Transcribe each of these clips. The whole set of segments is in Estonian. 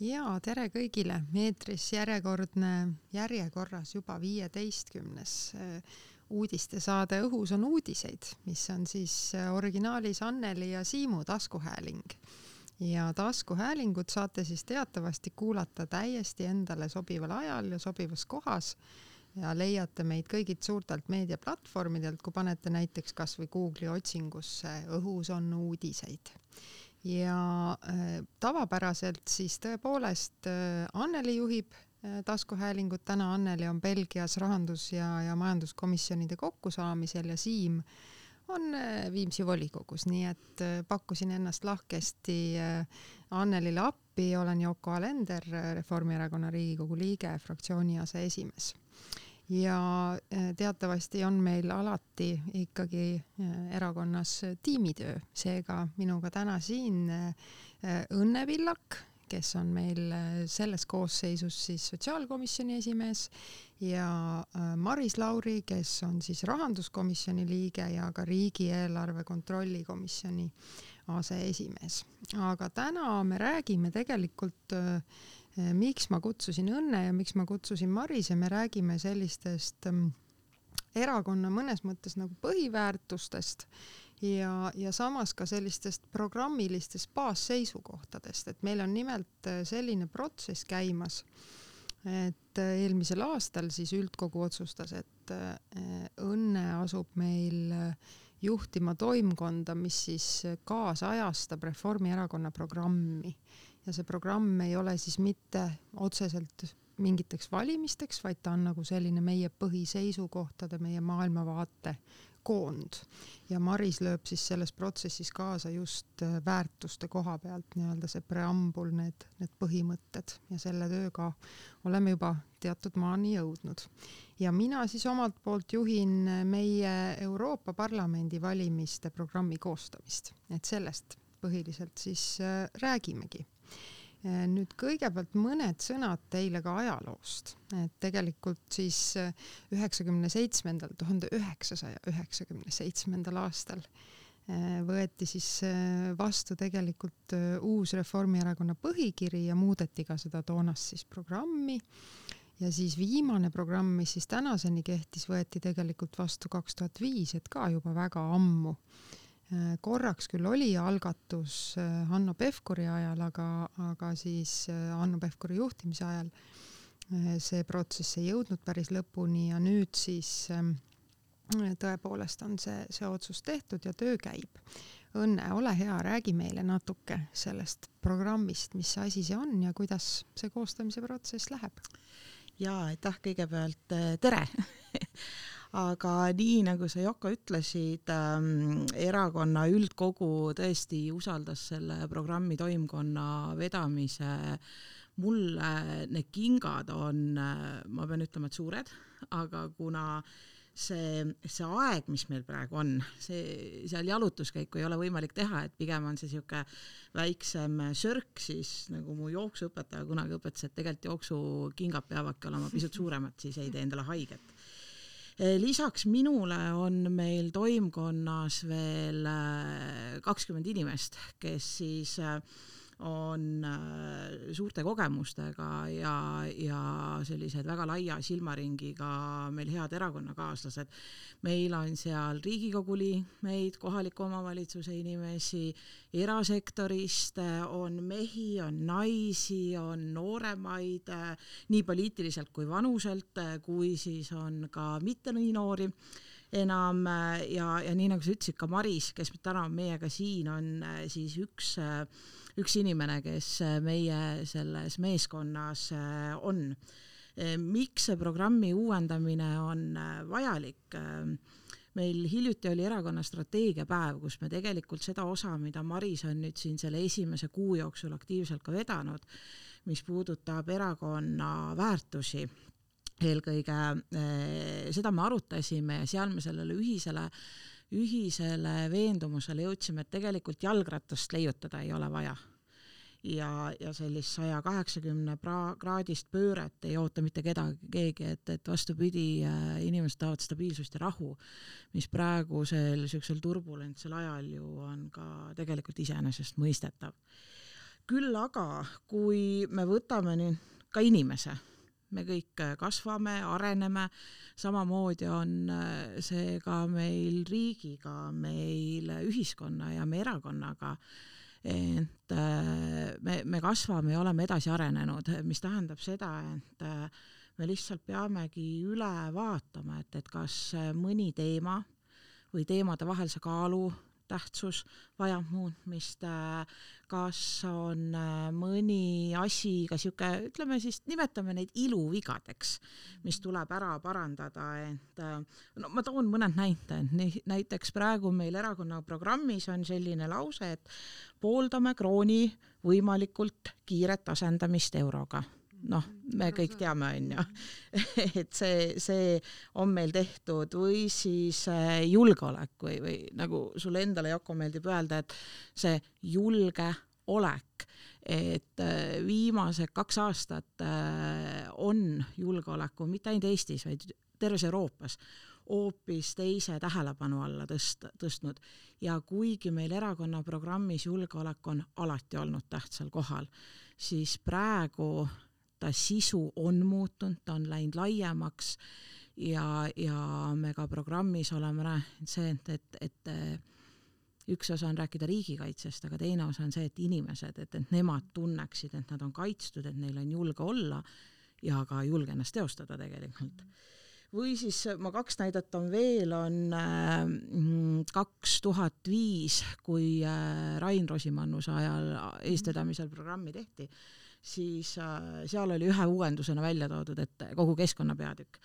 ja tere kõigile, eetris järjekordne, järjekorras juba viieteistkümnes äh, uudistesaade Õhus on uudiseid, mis on siis äh, originaalis Anneli ja Siimu taskuhääling. ja taskuhäälingut saate siis teatavasti kuulata täiesti endale sobival ajal ja sobivas kohas ja leiate meid kõigilt suurtelt meediaplatvormidelt, kui panete näiteks kasvõi Google'i otsingusse Õhus on uudiseid ja äh, tavapäraselt siis tõepoolest äh, Anneli juhib äh, taskuhäälingut, täna Anneli on Belgias rahandus- ja, ja majanduskomisjonide kokkusaamisel ja Siim on Viimsi volikogus, nii et pakkusin ennast lahkesti Annelile appi, olen Yoko Alender, Reformierakonna Riigikogu liige, fraktsiooni aseesimees ja äh, teatavasti on meil alati ikkagi äh, erakonnas tiimitöö, seega minuga täna siin äh, Õnne Villak, kes on meil selles koosseisus siis sotsiaalkomisjoni esimees ja Maris Lauri, kes on siis rahanduskomisjoni liige ja ka riigieelarve kontrolli komisjoni aseesimees. aga täna me räägime tegelikult äh, miks ma kutsusin Õnne ja miks ma kutsusin Marise, me räägime sellistest mm, erakonna mõnes mõttes nagu põhiväärtustest ja, ja samas ka sellistest programmilistest baasseisukohtadest, et meil on nimelt eh, selline protsess käimas, et eh, eelmisel aastal siis üldkogu otsustas, et Õnne asub meil juhtima toimkonda, mis siis kaasajastab Reformierakonna programmi ja see programm ei ole siis mitte otseselt mingiteks valimisteks, vaid ta on nagu selline meie põhiseisukohtade, meie maailmavaate koond. ja Maris lööb siis selles protsessis kaasa just äh, väärtuste koha pealt nii-öelda see preambul, need, need põhimõtted ja selle tööga oleme juba teatud maani jõudnud. ja mina siis omalt poolt juhin meie Euroopa Parlamendi valimiste programmi koostamist, et sellest põhiliselt siis äh, räägimegi Äh, nüüd kõigepealt mõned sõnad teile ka ajaloost, et tegelikult siis äh, üheksakümne seitsmendal, tuhande üheksasaja üheksakümne seitsmendal aastal äh, võeti siis vastu tegelikult uus Reformierakonna põhikiri ja muudeti ka seda toonast siis programmi. Ja siis viimane programm, mis siis tänaseni kehtis, võeti tegelikult vastu kaks tuhat viis, et ka juba väga ammu korraks küll oli algatus äh, Hanno Pevkuri ajal, aga, aga siis äh, Hanno Pevkuri juhtimise ajal see protsess ei jõudnud päris lõpuni ja nüüd siis ähm, tõepoolest on see, see otsus tehtud ja töö käib. Õnne, ole hea, räägi meile natuke sellest programmist, mis asi see on ja kuidas see koostamise protsess läheb? jaa, aitäh kõigepealt, tere aga nii, nagu sa, Yoko, ütlesid ähm,, erakonna üldkogu tõesti usaldas selle programmi toimkonna vedamise. Mulle need kingad on, äh, ma pean ütlema, et suured, aga kuna see, see aeg, mis meil praegu on, see, seal jalutuskäiku ei ole võimalik teha, et pigem on see niisugune väiksem sörk, siis nagu mu jooksuõpetaja kunagi õpetas, et tegelikult jooksukingad peavadki olema pisut suuremad, siis ei tee endale haiget lisaks minule on meil toimkonnas veel eh, kakskümmend inimest, kes siis eh, on äh, suurte kogemustega ja, ja sellised väga laia silmaringiga meil head erakonnakaaslased. meil on seal Riigikogu liikmeid, kohaliku omavalitsuse inimesi, erasektorist on mehi, on naisi, on nooremaid, nii poliitiliselt kui vanuselt, kui siis on ka mitte nii noori enam ja, ja nii nagu sa ütlesid, ka Maris, kes täna on meiega siin, on siis üks üks inimene, kes äh, meie selles meeskonnas äh, on. Äh, miks see programmi uuendamine on vajalik? meil hiljuti oli erakonna strateegiapäev, kus me tegelikult seda osa, mida Maris on nüüd siin selle esimese kuu jooksul aktiivselt ka vedanud, mis puudutab erakonna väärtusi, eelkõige seda me arutasime ja seal me sellele ühisele ühisele veendumusele jõudsime, et tegelikult jalgratast leiutada ei ole vaja. Ja, ja sellist saja kaheksakümne kraadist pööret ei oota mitte kedagi, keegi, et, et vastupidi, äh, inimesed tahavad stabiilsust ja rahu, mis praegusel niisugusel turbulentsel ajal ju on ka tegelikult iseenesestmõistetav. Küll aga, kui me võtame nüüd ka inimese, me kõik kasvame, areneme, samamoodi on see ka meil riigiga, meil ühiskonna ja me erakonnaga. Et me, me kasvame ja oleme edasi arenenud, mis tähendab seda, et me lihtsalt peamegi üle vaatama, et, et kas mõni teema või teemade vahelise kaalu tähtsus vajab muutmist, kas on äh, mõni asi ka sihuke, ütleme siis, nimetame neid iluvigadeks, mis tuleb ära parandada, et äh, no ma toon mõned näited, näiteks praegu meil erakonna programmis on selline lause, et pooldame krooni võimalikult kiiret asendamist euroga noh, me kõik teame, on ju, et see, see on meil tehtud või siis äh, julgeolek või, või nagu sulle endale, Jako, meeldib öelda, et see julgeolek, et äh, viimased kaks aastat äh, on julgeoleku mitte ainult Eestis, vaid terves Euroopas hoopis teise tähelepanu alla tõst-, tõstnud. Ja kuigi meil erakonna programmis julgeolek on alati olnud tähtsal kohal, siis praegu ta sisu on muutunud, ta on läinud laiemaks ja, ja me ka programmis oleme rääkinud see, et, et, et üks osa on rääkida riigikaitsest, aga teine osa on see, et inimesed, et, et nemad tunneksid, et nad on kaitstud, et neil on julge olla ja ka julge ennast teostada tegelikult. Või siis ma kaks näidet on veel, on äh, kaks tuhat viis, kui äh, Rain Rosimannuse ajal eestvedamisel programmi tehti siis äh, seal oli ühe uuendusena välja toodud, et kogu keskkonna peatükk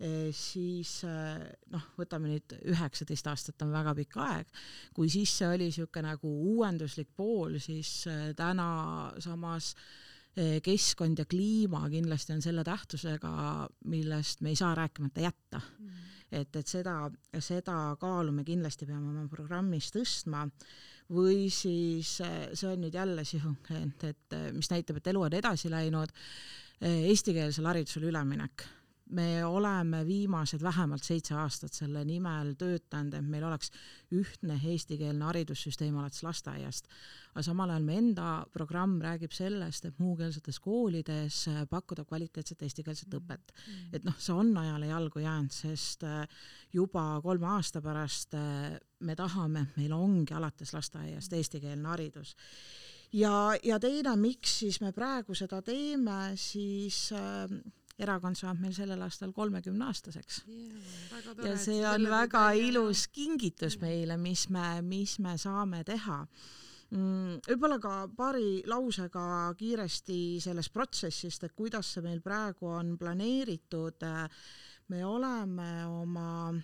e,, siis äh, noh, võtame nüüd üheksateist aastat on väga pikk aeg, kui siis see oli niisugune nagu uuenduslik pool, siis äh, täna samas keskkond ja kliima kindlasti on selle tähtsusega, millest me ei saa rääkimata jätta. Mm. et, et seda, seda kaalu me kindlasti peame oma programmis tõstma või siis eh, see on nüüd jälle sihuke, et, et eh, mis näitab, et elu on edasi läinud, eh, eestikeelsele haridusele üleminek me oleme viimased vähemalt seitse aastat selle nimel töötanud, et meil oleks ühtne eestikeelne haridussüsteem alates lasteaiast. aga samal ajal meie enda programm räägib sellest, et muukeelsetes koolides pakkuda kvaliteetset eestikeelset õpet. Mm. et noh, see on ajale jalgu jäänud, sest äh, juba kolme aasta pärast äh, me tahame, et meil ongi alates lasteaiast eestikeelne haridus ja, ja teine, miks siis me praegu seda teeme, siis äh, erakond saab meil sellel aastal kolmekümne aastaseks yeah,. ja see on väga ilus kingitus meile, mis me, mis me saame teha. Mm, võib-olla ka paari lausega kiiresti sellest protsessist, et kuidas see meil praegu on planeeritud. me oleme oma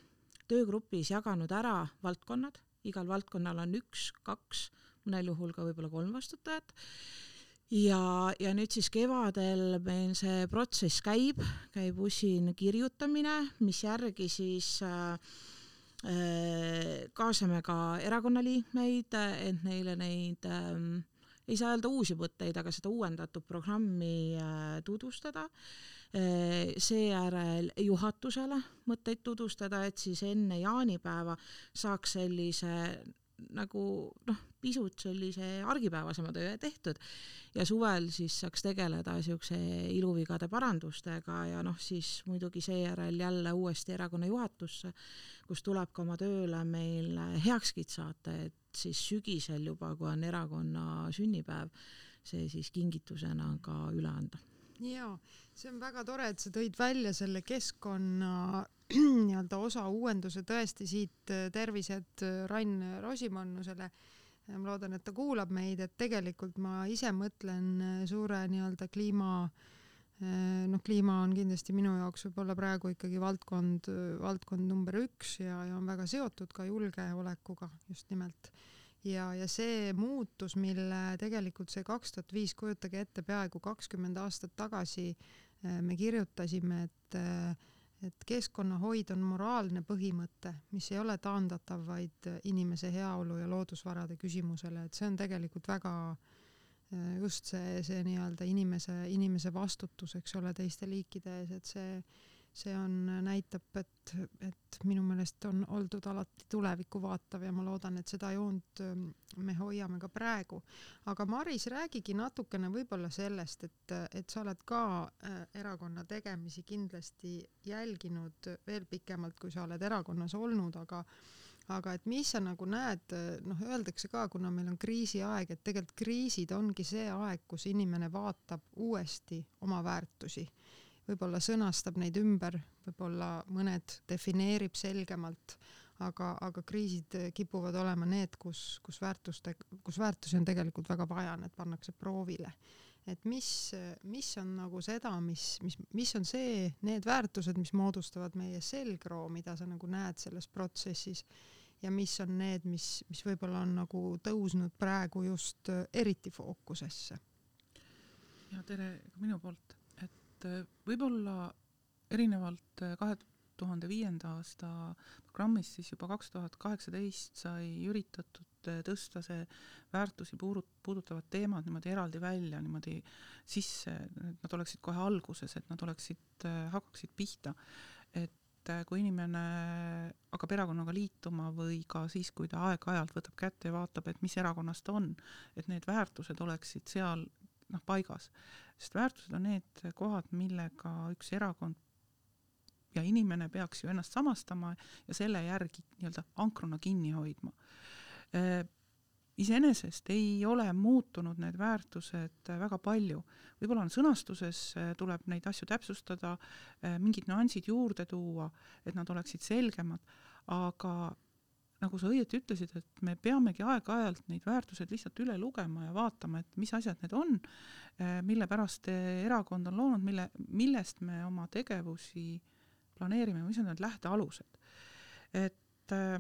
töögrupis jaganud ära valdkonnad, igal valdkonnal on üks, kaks, mõnel juhul ka võib-olla kolm vastutajat ja, ja nüüd siis kevadel meil see protsess käib, käib usin kirjutamine, mis järgi siis äh, kaasame ka erakonnaliikmeid, et neile neid äh, ei saa öelda uusi mõtteid, aga seda uuendatud programmi äh, tutvustada äh,. seejärel juhatusele mõtteid tutvustada, et siis enne jaanipäeva saaks sellise nagu noh, pisut sellise argipäevasema töö tehtud. Ja suvel siis saaks tegeleda niisuguse iluvigade parandustega ja noh, siis muidugi seejärel jälle uuesti erakonna juhatusse, kus tuleb ka oma tööle meil heakskiit saata, et siis sügisel juba, kui on erakonna sünnipäev, see siis kingitusena ka üle anda. Jaa, see on väga tore, et sa tõid välja selle keskkonna nii-öelda osa uuenduse tõesti siit äh, tervised äh, Rain Rosimannusele. ma loodan, et ta kuulab meid, et tegelikult ma ise mõtlen äh, suure nii-öelda kliima noh, kliima on kindlasti minu jaoks võib-olla praegu ikkagi valdkond, valdkond number üks ja, ja on väga seotud ka julgeolekuga just nimelt. ja, ja see muutus, mille tegelikult see kaks tuhat viis, kujutage ette, peaaegu kakskümmend aastat tagasi me kirjutasime, et äh, et keskkonnahoid on moraalne põhimõte, mis ei ole taandatav vaid inimese heaolu ja loodusvarade küsimusele, et see on tegelikult väga äh, just see, see nii-öelda inimese, inimese vastutus, eks ole, teiste liikide ees, et see, see on, näitab, et, et minu meelest on oldud alati tulevikku vaatav ja ma loodan, et seda joont ähm, me hoiame ka praegu. aga Maris, räägigi natukene võib-olla sellest, et, et sa oled ka äh, erakonna tegemisi kindlasti jälginud veel pikemalt, kui sa oled erakonnas olnud, aga aga et mis sa nagu näed, noh, öeldakse ka, kuna meil on kriisiaeg, et tegelikult kriisid ongi see aeg, kus inimene vaatab uuesti oma väärtusi võib-olla sõnastab neid ümber, võib-olla mõned defineerib selgemalt, aga, aga kriisid kipuvad olema need, kus, kus väärtuste, kus väärtusi on tegelikult väga vaja, need pannakse proovile. et mis, mis on nagu seda, mis, mis, mis on see, need väärtused, mis moodustavad meie selgroo, mida sa nagu näed selles protsessis ja mis on need, mis, mis võib-olla on nagu tõusnud praegu just eriti fookusesse? ja tere ka minu poolt et äh, võib-olla erinevalt äh, kahe tuhande viienda aasta programmist siis juba kaks tuhat kaheksateist sai üritatud äh, tõsta see väärtusi puudutavad teemad niimoodi eraldi välja, niimoodi sisse, et nad oleksid kohe alguses, et nad oleksid, hakkaksid pihta. et kui inimene hakkab erakonnaga liituma või ka siis, kui ta aeg-ajalt võtab kätte ja vaatab, et mis erakonnas ta on, et need väärtused oleksid seal noh, paigas. sest väärtused on need kohad, millega üks erakond ja inimene peaks ju ennast samastama ja selle järgi nii-öelda ankruna kinni hoidma. Äh, iseenesest ei ole muutunud need väärtused väga palju, võib-olla on sõnastuses, äh, tuleb neid asju täpsustada, äh, mingid nüansid juurde tuua, et nad oleksid selgemad, aga nagu sa õieti ütlesid, et me peamegi aeg-ajalt neid väärtused lihtsalt üle lugema ja vaatama, et mis asjad need on, eh, mille pärast erakond on loonud, mille, millest me oma tegevusi planeerime, mis on need lähtealused. et eh,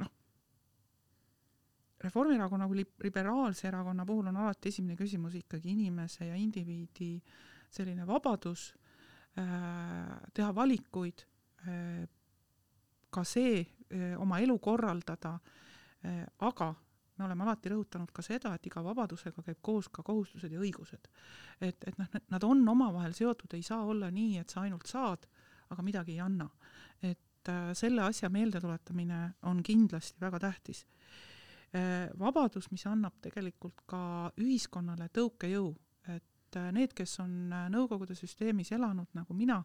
noh, Reformierakonna kui liberaalse erakonna puhul on alati esimene küsimus ikkagi inimese ja indiviidi selline vabadus äh, teha valikuid äh,, ka see oma elu korraldada, eh, aga me oleme alati rõhutanud ka seda, et iga vabadusega käib koos ka kohustused ja õigused. et, et noh, nad on omavahel seotud, ei saa olla nii, et sa ainult saad, aga midagi ei anna. et äh, selle asja meeldetuletamine on kindlasti väga tähtis äh,. vabadus, mis annab tegelikult ka ühiskonnale tõukejõu, et äh, need, kes on Nõukogude süsteemis elanud nagu mina,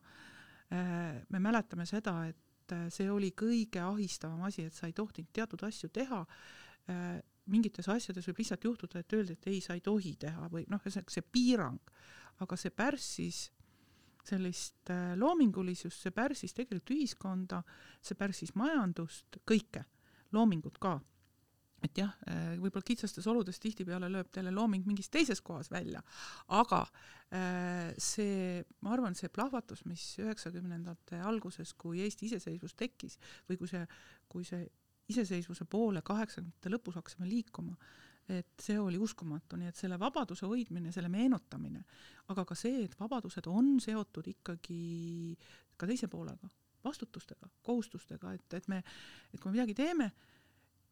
me mäletame seda, et et äh, see oli kõige ahistavam asi, et sa ei tohtinud teatud asju teha, äh, mingites asjades võib lihtsalt juhtuda, et öeldi, et ei, sa ei tohi teha või noh, see, see piirang, aga see pärssis sellist äh, loomingulisust, see pärssis tegelikult ühiskonda, see pärssis majandust, kõike, loomingut ka et jah, äh, võib-olla kitsastes oludes tihtipeale lööb teile looming mingis teises kohas välja, aga äh, see, ma arvan, see plahvatus, mis üheksakümnendate alguses, kui Eesti iseseisvus tekkis või kui see, kui see iseseisvuse poole kaheksakümnendate lõpus hakkasime liikuma, et see oli uskumatu, nii et selle vabaduse hoidmine, selle meenutamine, aga ka see, et vabadused on seotud ikkagi ka teise poolega, vastutustega, kohustustega, et, et me, et kui me midagi teeme,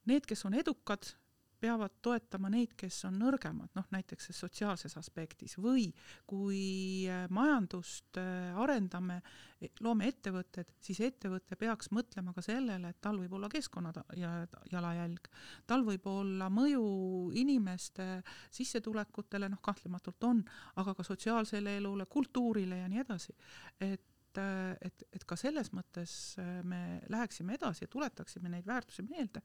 need, kes on edukad, peavad toetama neid, kes on nõrgemad, noh näiteks sotsiaalses aspektis või kui äh, majandust äh, arendame, e, loome ettevõtted, siis ettevõte peaks mõtlema ka sellele, et tal võib olla keskkonna ja jalajälg, tal võib olla mõju inimeste sissetulekutele, noh kahtlematult on, aga ka sotsiaalsele elule, kultuurile ja nii edasi. et et, et, et ka selles mõttes äh, me läheksime edasi ja tuletaksime neid väärtusi meelde.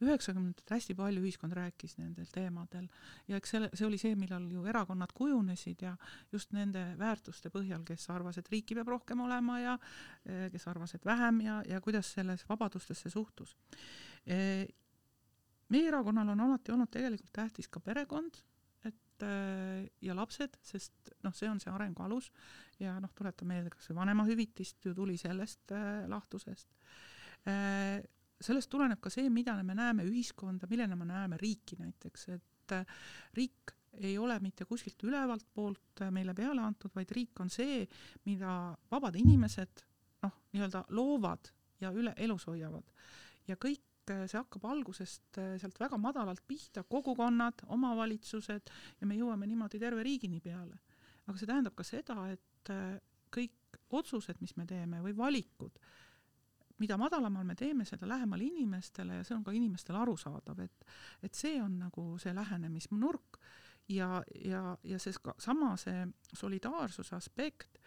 üheksakümnendatel hästi palju ühiskond rääkis nendel teemadel ja eks selle, see oli see, millal ju erakonnad kujunesid ja just nende väärtuste põhjal, kes arvas, et riiki peab rohkem olema ja äh, kes arvas, et vähem ja, ja kuidas selles vabadustesse suhtus. Äh, meie erakonnal on alati olnud tegelikult tähtis ka perekond Äh, ja lapsed, sest noh, see on see arengu alus ja noh, tuletan meelde, kas või vanemahüvitist ju tuli sellest äh, lahtusest äh,. sellest tuleneb ka see, mida me näeme ühiskonda, millena me näeme riiki näiteks, et riik ei ole mitte kuskilt ülevalt poolt meile peale antud, vaid riik on see, mida vabad inimesed noh, nii-öelda loovad ja üle elus hoiavad. ja kõik see hakkab algusest äh, sealt väga madalalt pihta, kogukonnad, omavalitsused ja me jõuame niimoodi terve riigini peale. aga see tähendab ka seda, et äh, kõik otsused, mis me teeme või valikud, mida madalamal me teeme, seda lähemal inimestele ja see on ka inimestele arusaadav, et et see on nagu see lähenemisnurk ja, ja, ja see sama, see solidaarsuse aspekt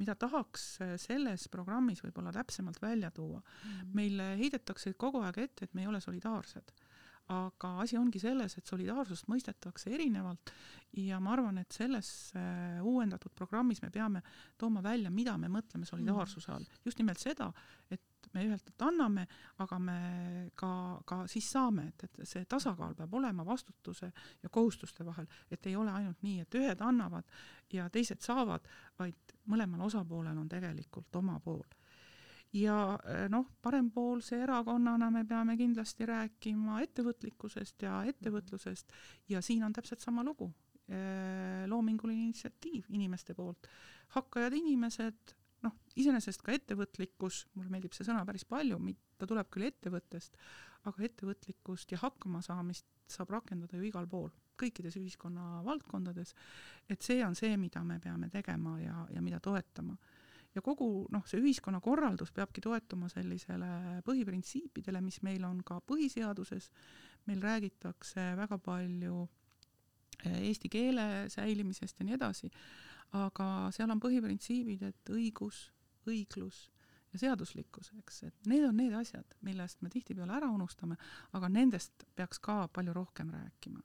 mida tahaks selles programmis võib-olla täpsemalt välja tuua mm. meile heidetakse kogu aeg ette, et me ei ole solidaarsed aga asi ongi selles, et solidaarsust mõistetakse erinevalt ja ma arvan, et selles äh, uuendatud programmis me peame tooma välja, mida me mõtleme solidaarsuse all. just nimelt seda, et me ühelt poolt anname, aga me ka, ka siis saame, et, et see tasakaal peab olema vastutuse ja kohustuste vahel, et ei ole ainult nii, et ühed annavad ja teised saavad, vaid mõlemal osapoolel on tegelikult oma pool. Ja eh, noh, parempoolse erakonnana me peame kindlasti rääkima ettevõtlikkusest ja ettevõtlusest. Ja siin on täpselt sama lugu. Eh, loominguline initsiatiiv inimeste poolt, hakkajad inimesed, iseenesest ka ettevõtlikkus, mulle meeldib see sõna päris palju, ta tuleb küll ettevõttest, aga ettevõtlikkust ja hakkamasaamist saab rakendada ju igal pool, kõikides ühiskonna valdkondades, et see on see, mida me peame tegema ja, ja mida toetama. Ja kogu noh, see ühiskonnakorraldus peabki toetuma sellisele põhiprintsiipidele, mis meil on ka põhiseaduses, meil räägitakse väga palju eh, eesti keele säilimisest ja nii edasi, aga seal on põhiprintsiibid, et õigus, õiglus ja seaduslikkus, eks, et need on need asjad, millest me tihtipeale ära unustame, aga nendest peaks ka palju rohkem rääkima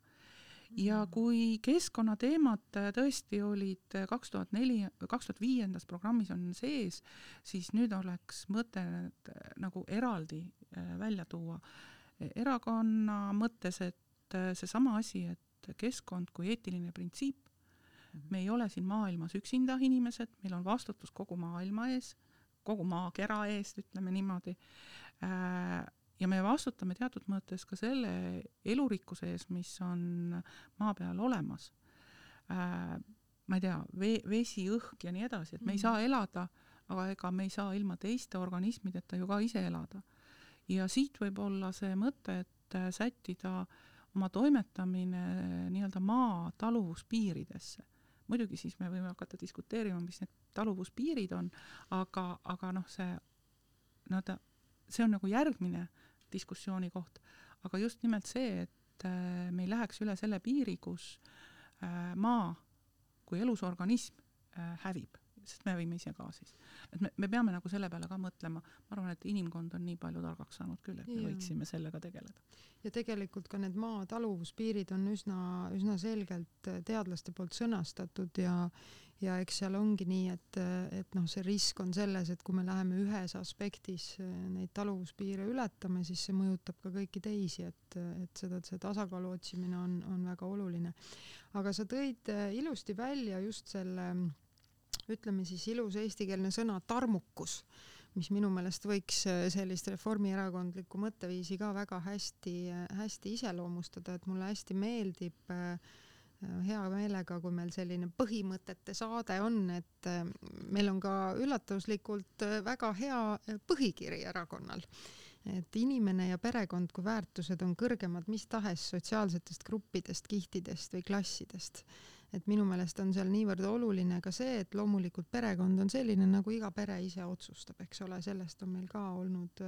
ja mm. kui keskkonnateemad äh, tõesti olid äh, kaks tuhat neli, kaks tuhat viiendas programmis on sees, siis nüüd oleks mõte need äh, nagu eraldi välja tuua. erakonna mõttes, et seesama asi, et keskkond kui eetiline printsiip. Me ei ole siin maailmas üksinda inimesed, meil on vastutus kogu maailma ees, kogu maakera eest, ütleme niimoodi ja me vastutame teatud mõttes ka selle elurikkuse ees, mis on maa peal olemas äh,. ma ei tea, vee, vesi, õhk ja nii edasi, et me ei saa elada, aga ega me ei saa ilma teiste organismideta ju ka ise elada. ja siit võib olla see mõte, et äh, sättida oma toimetamine nii-öelda maa taluvuspiiridesse muidugi siis me võime hakata diskuteerima, mis need taluvuspiirid on, aga, aga noh, see nii-öelda see on nagu järgmine diskussiooni koht, aga just nimelt see, et äh, me ei läheks üle selle piiri, kus äh, maa kui elus organism äh, hävib, sest me võime ise ka siis. et me, me peame nagu selle peale ka mõtlema, ma arvan, et inimkond on nii palju targaks saanud küll, et me ja. võiksime sellega tegeleda. ja tegelikult ka need maa taluvuspiirid on üsna, üsna selgelt teadlaste poolt sõnastatud ja ja eks seal ongi nii, et, et noh, see risk on selles, et kui me läheme ühes aspektis eh, neid taluvuspiire ületame, siis see mõjutab ka kõiki teisi, et, et seda, see tasakaalu otsimine on, on väga oluline. aga sa tõid ilusti välja just selle, ütleme siis ilus eestikeelne sõna tarmukus, mis minu meelest võiks eh, sellist reformierakondlikku mõtteviisi ka väga hästi, hästi iseloomustada, et mulle hästi meeldib äh, hea meelega, kui meil selline põhimõtete saade on, et äh, meil on ka üllatuslikult äh, väga hea äh, põhikiri erakonnal. et inimene ja perekond kui väärtused on kõrgemad mis tahes sotsiaalsetest gruppidest, kihtidest või klassidest. Et minu meelest on seal niivõrd oluline ka see, et loomulikult perekond on selline, nagu iga pere ise otsustab, eks ole, sellest on meil ka olnud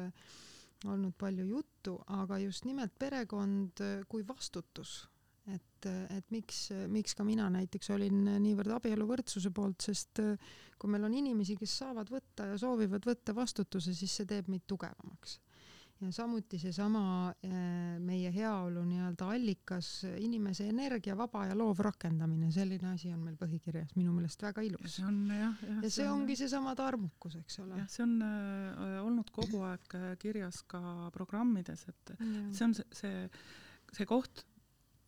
olnud palju juttu, aga just nimelt perekond kui vastutus et, et miks, miks ka mina näiteks olin niivõrd abieluvõrdsuse poolt, sest kui meil on inimesi, kes saavad võtta ja soovivad võtta vastutuse, siis see teeb meid tugevamaks. Ja samuti seesama eh, meie heaolu nii-öelda allikas, inimese energia vaba ja loov rakendamine, selline asi on meil põhikirjas minu meelest väga ilus. see on jah, jah. ja see, see ongi seesama tarmukus, eks ole. jah, see on äh, olnud kogu aeg kirjas ka programmides, et ja. see on see, see, see koht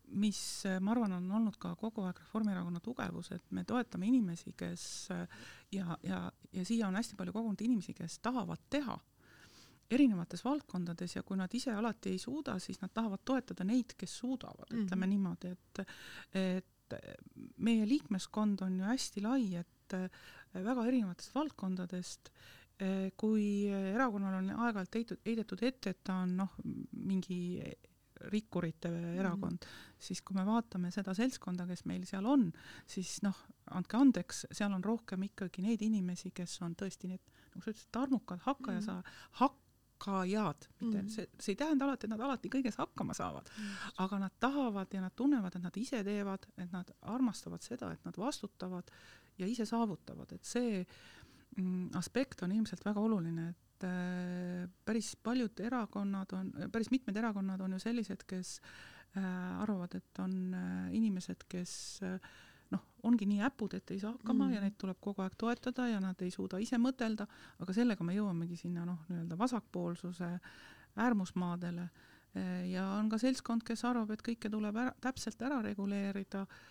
mis ma arvan, on olnud ka kogu aeg Reformierakonna tugevus, et me toetame inimesi, kes ja, ja, ja siia on hästi palju kogunud inimesi, kes tahavad teha erinevates valdkondades ja kui nad ise alati ei suuda, siis nad tahavad toetada neid, kes suudavad mm, -hmm. ütleme niimoodi, et et meie liikmeskond on ju hästi lai, et väga erinevatest valdkondadest kui erakonnal on aeg-ajalt heidetud ette, et ta on noh, mingi rikkurite erakond, siis kui me vaatame seda seltskonda, kes meil seal on, siis noh, andke andeks, seal on rohkem ikkagi neid inimesi, kes on tõesti need, nagu sa ütlesid, tarmukad hakkaja sa- mm., hakkajad, mitte Mhm. see, see ei tähenda alati, et nad alati kõiges hakkama saavad, aga nad tahavad ja nad tunnevad, et nad ise teevad, et nad armastavad seda, et nad vastutavad ja ise saavutavad, et see mm, aspekt on ilmselt väga oluline, et äh, päris paljud erakonnad on, päris mitmed erakonnad on ju sellised, kes äh, arvavad, et on äh, inimesed, kes äh, noh, ongi nii äpud, et ei saa hakkama mm. Ja neid tuleb kogu aeg toetada ja nad ei suuda ise mõtelda, aga sellega me jõuamegi sinna noh, nii-öelda vasakpoolsuse äärmusmaadele ja on ka seltskond, kes arvab, et kõike tuleb ära, täpselt ära reguleerida, noh,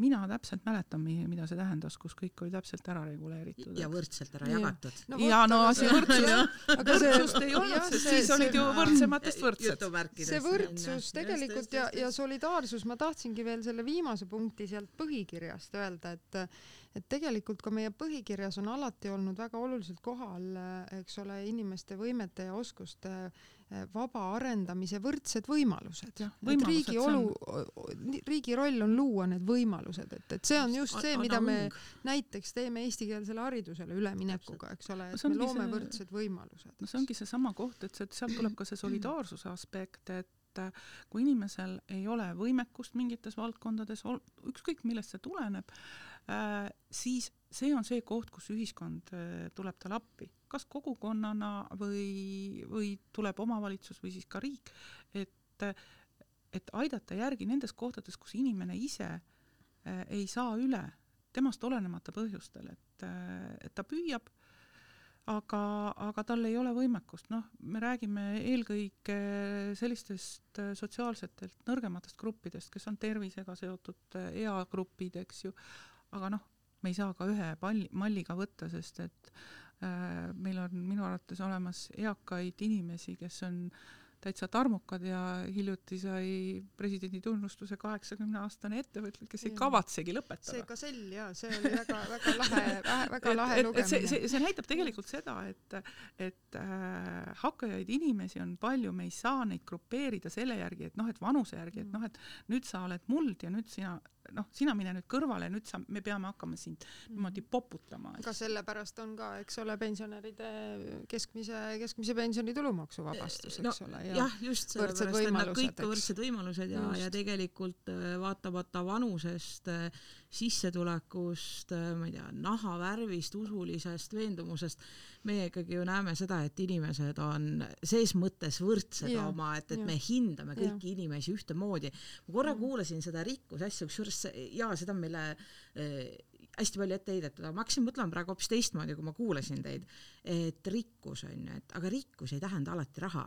mina täpselt mäletan, mida see tähendas, kus kõik oli täpselt ära reguleeritud. ja võrdselt ära Jah. jagatud No ja no aga see võrdsus, aga see- võrdsust ei olnud, sest see- siis olid see- ju võrdsematest võrdsed. see võrdsus tegelikult ja, ja solidaarsus, ma tahtsingi veel selle viimase punkti sealt põhikirjast öelda, et et tegelikult ka meie põhikirjas on alati olnud väga oluliselt kohal, eks ole, inimeste võimete ja oskuste eh, vaba arendamise võrdsed võimalused. Et riigi olu, riigi roll on luua need võimalused, et, et see on just see, mida me näiteks teeme eestikeelsele haridusele üleminekuga, eks ole, et me loome see- võrdsed võimalused. no see ongi seesama koht, et see, sealt tuleb ka see solidaarsuse aspekt, et äh, kui inimesel ei ole võimekust mingites valdkondades, ükskõik millest see tuleneb, siis see on see koht, kus ühiskond äh, tuleb talle appi, kas kogukonnana või, või tuleb omavalitsus või siis ka riik, et, et aidata järgi nendes kohtades, kus inimene ise äh, ei saa üle temast olenemata põhjustel, et, et ta püüab aga, aga tal ei ole võimekust, noh, me räägime eelkõige sellistest äh, sotsiaalsetelt nõrgematest gruppidest, kes on tervisega seotud äh, eagrupid, eks ju, aga noh, me ei saa ka ühe palli, malliga võtta, sest et äh, meil on minu arvates olemas eakaid inimesi, kes on täitsa tarmukad ja hiljuti sai presidendi tunnustuse kaheksakümne aastane ettevõtja, kes ei kavatsegi lõpetada. see Gazell ja see oli väga, väga lahe, väga lahe et lugemine. see, see, see näitab tegelikult seda, et, et äh, hakkajaid inimesi on palju, me ei saa neid grupeerida selle järgi, et noh, et vanuse järgi, et noh, et nüüd sa oled muld ja nüüd sina noh, sina mine nüüd kõrvale, nüüd sa, me peame hakkama sind niimoodi poputama. aga sellepärast on ka, eks ole, pensionäride keskmise, keskmise pensioni tulumaksuvabastus, eks no, ole. jah, just võrdsed sellepärast, et nad kõik võrdsed võimalused ja, Just. ja tegelikult äh, vaatamata vanusest, äh, sissetulekust, äh, ma ei tea, nahavärvist, usulisest veendumusest, meie ikkagi ju näeme seda, et inimesed on ses mõttes võrdsed Jaa, oma, et, et jaa. me hindame kõiki inimesi ühtemoodi. ma korra Mm. kuulasin seda rikkuse asja, kusjuures jaa, seda on meile äh, hästi palju ette heidetud, aga ma hakkasin mõtlema praegu hoopis teistmoodi, kui ma kuulasin teid, et rikkus on ju, et aga rikkus ei tähenda alati raha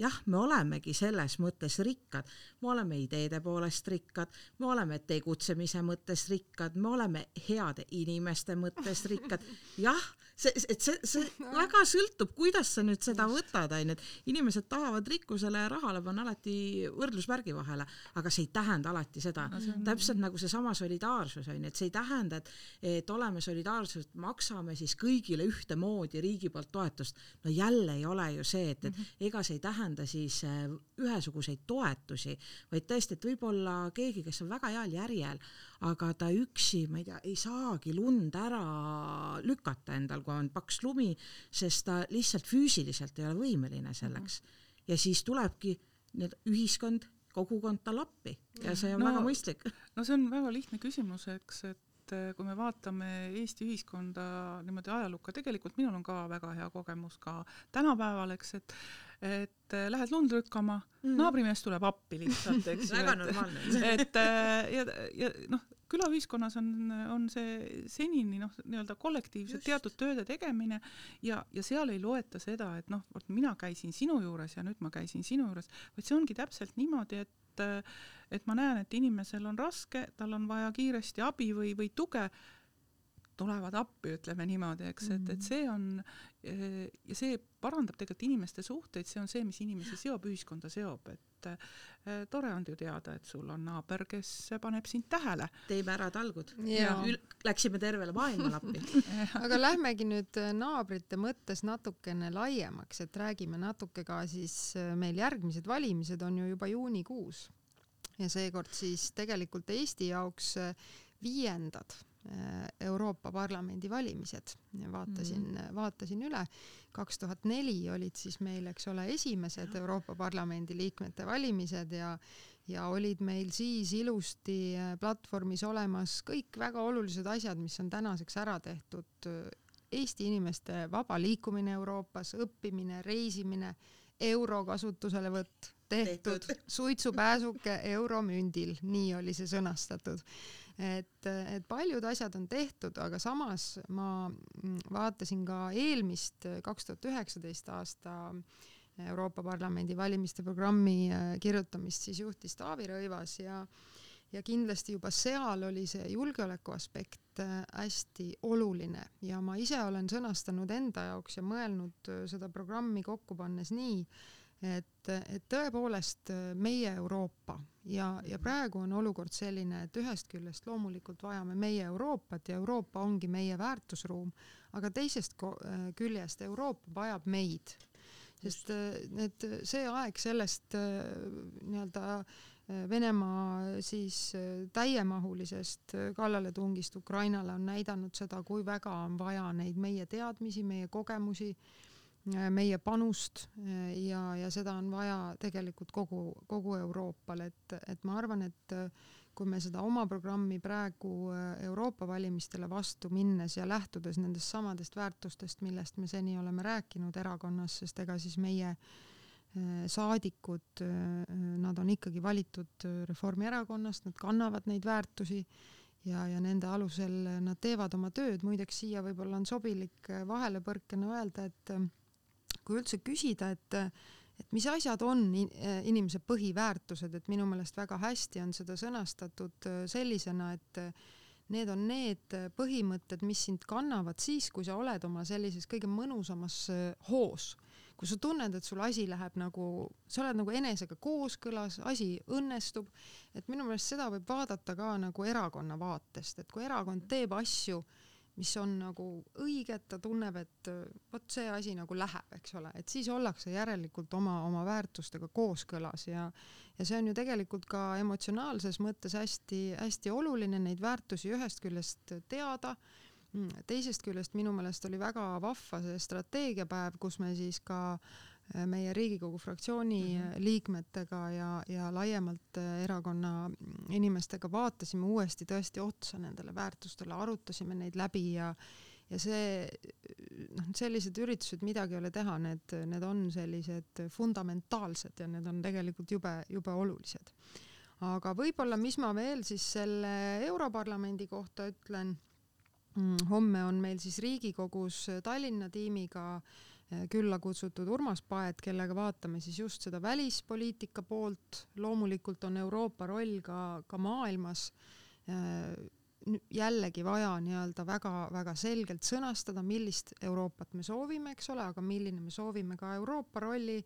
jah, me olemegi selles mõttes rikkad, me oleme ideede poolest rikkad, me oleme tegutsemise mõttes rikkad, me oleme heade inimeste mõttes rikkad, jah, see, et see, see väga sõltub, kuidas sa nüüd seda võtad, onju, et inimesed tahavad rikkusele ja rahale panna alati võrdlusmärgi vahele, aga see ei tähenda alati seda. No täpselt nagu seesama solidaarsus onju, et see ei tähenda, et, et oleme solidaarsed, maksame siis kõigile ühtemoodi riigi poolt toetust. no jälle ei ole ju see, et, et ega see ei tähenda siis äh, ühesuguseid toetusi, vaid tõesti, et võib-olla keegi, kes on väga heal järjel, aga ta üksi, ma ei tea, ei saagi lund ära lükata endal, kui on paks lumi, sest ta lihtsalt füüsiliselt ei ole võimeline selleks. ja siis tulebki nii-öelda ühiskond, kogukond talle appi ja see on no, väga mõistlik. no see on väga lihtne küsimus, eks, et eh, kui me vaatame Eesti ühiskonda niimoodi ajalukka, tegelikult minul on ka väga hea kogemus ka tänapäeval, eks, et et eh, lähed lund lükkama mm., naabrimees tuleb appi lihtsalt, eks ju. väga et, normaalne. et äh, ja, ja noh, külaühiskonnas on, on see senini noh, nii-öelda kollektiivselt teatud tööde tegemine ja, ja seal ei loeta seda, et noh, vot mina käisin sinu juures ja nüüd ma käisin sinu juures, vaid see ongi täpselt niimoodi, et äh, et ma näen, et inimesel on raske, tal on vaja kiiresti abi või, või tuge. Tulevad appi, ütleme niimoodi, eks, et, et see on ja see parandab tegelikult inimeste suhteid, see on see, mis inimesi seob, ühiskonda seob, et äh, tore on ju teada, et sul on naaber, kes paneb sind tähele. teeme ära talgud. Läksime tervele maailmale appi. Aga lähmegi nüüd naabrite mõttes natukene laiemaks, et räägime natuke ka siis, meil järgmised valimised on ju juba juunikuus. Ja seekord siis tegelikult Eesti jaoks viiendad. Äh, Euroopa Parlamendi valimised. vaatasin mm, vaatasin üle, kaks tuhat neli olid siis meil, eks ole, esimesed Euroopa Parlamendi liikmete valimised ja ja olid meil siis ilusti äh, platvormis olemas kõik väga olulised asjad, mis on tänaseks ära tehtud. Eesti inimeste vaba liikumine Euroopas, õppimine, reisimine, euro kasutuselevõtt tehtud, tehtud., suitsupääsuke euromündil, nii oli see sõnastatud et, et paljud asjad on tehtud, aga samas ma vaatasin ka eelmist kaks tuhat üheksateist aasta Euroopa Parlamendi valimiste programmi äh, kirjutamist siis juhtis Taavi Rõivas ja ja kindlasti juba seal oli see julgeoleku aspekt äh, hästi oluline ja ma ise olen sõnastanud enda jaoks ja mõelnud äh, seda programmi kokku pannes nii, et, et tõepoolest meie Euroopa ja, ja praegu on olukord selline, et ühest küljest loomulikult vajame meie Euroopat ja Euroopa ongi meie väärtusruum, aga teisest küljest Euroopa vajab meid. sest need, see aeg sellest nii-öelda Venemaa siis täiemahulisest kallaletungist Ukrainale on näidanud seda, kui väga on vaja neid meie teadmisi, meie kogemusi. Äh, meie panust äh, ja, ja seda on vaja tegelikult kogu, kogu Euroopal, et, et ma arvan, et äh, kui me seda oma programmi praegu Euroopa valimistele vastu minnes ja lähtudes nendest samadest väärtustest, millest me seni oleme rääkinud erakonnas, sest ega siis meie saadikud, nad on ikkagi valitud Reformierakonnast, nad kannavad neid väärtusi ja, ja nende alusel nad teevad oma tööd, muideks siia võib-olla on sobilik vahelepõrkena öelda, et kui üldse küsida, et et mis asjad on inimese põhiväärtused, et minu meelest väga hästi on seda sõnastatud äh, sellisena, et äh, need on need põhimõtted, mis sind kannavad siis, kui sa oled oma sellises kõige mõnusamas äh, hoos. kui sa tunned, et sul asi läheb nagu, sa oled nagu enesega kooskõlas, asi õnnestub, et minu meelest seda võib vaadata ka nagu erakonna vaatest, et kui erakond teeb asju äh, mis on nagu õiged, ta tunneb, et vot see asi nagu läheb, eks ole, et siis ollakse järelikult oma, oma väärtustega kooskõlas ja ja see on ju tegelikult ka emotsionaalses mõttes hästi-hästi oluline neid väärtusi ühest küljest teada, teisest küljest minu meelest oli väga vahva see strateegiapäev, kus me siis ka äh, meie Riigikogu fraktsiooni mm -hmm. liikmetega ja, ja laiemalt äh, erakonna inimestega vaatasime uuesti tõesti otsa nendele väärtustele, arutasime neid läbi ja ja see, noh, sellised üritused, midagi ei ole teha, need, need on sellised fundamentaalsed ja need on tegelikult jube, jube olulised. aga võib-olla, mis ma veel siis selle Europarlamendi kohta ütlen, mm, homme on meil siis Riigikogus Tallinna tiimiga äh, Äh, külla kutsutud Urmas Paet, kellega vaatame siis just seda välispoliitika poolt, loomulikult on Euroopa roll ka, ka maailmas äh, jällegi vaja nii-öelda väga-väga selgelt sõnastada, millist Euroopat me soovime, eks ole, aga milline me soovime ka Euroopa rolli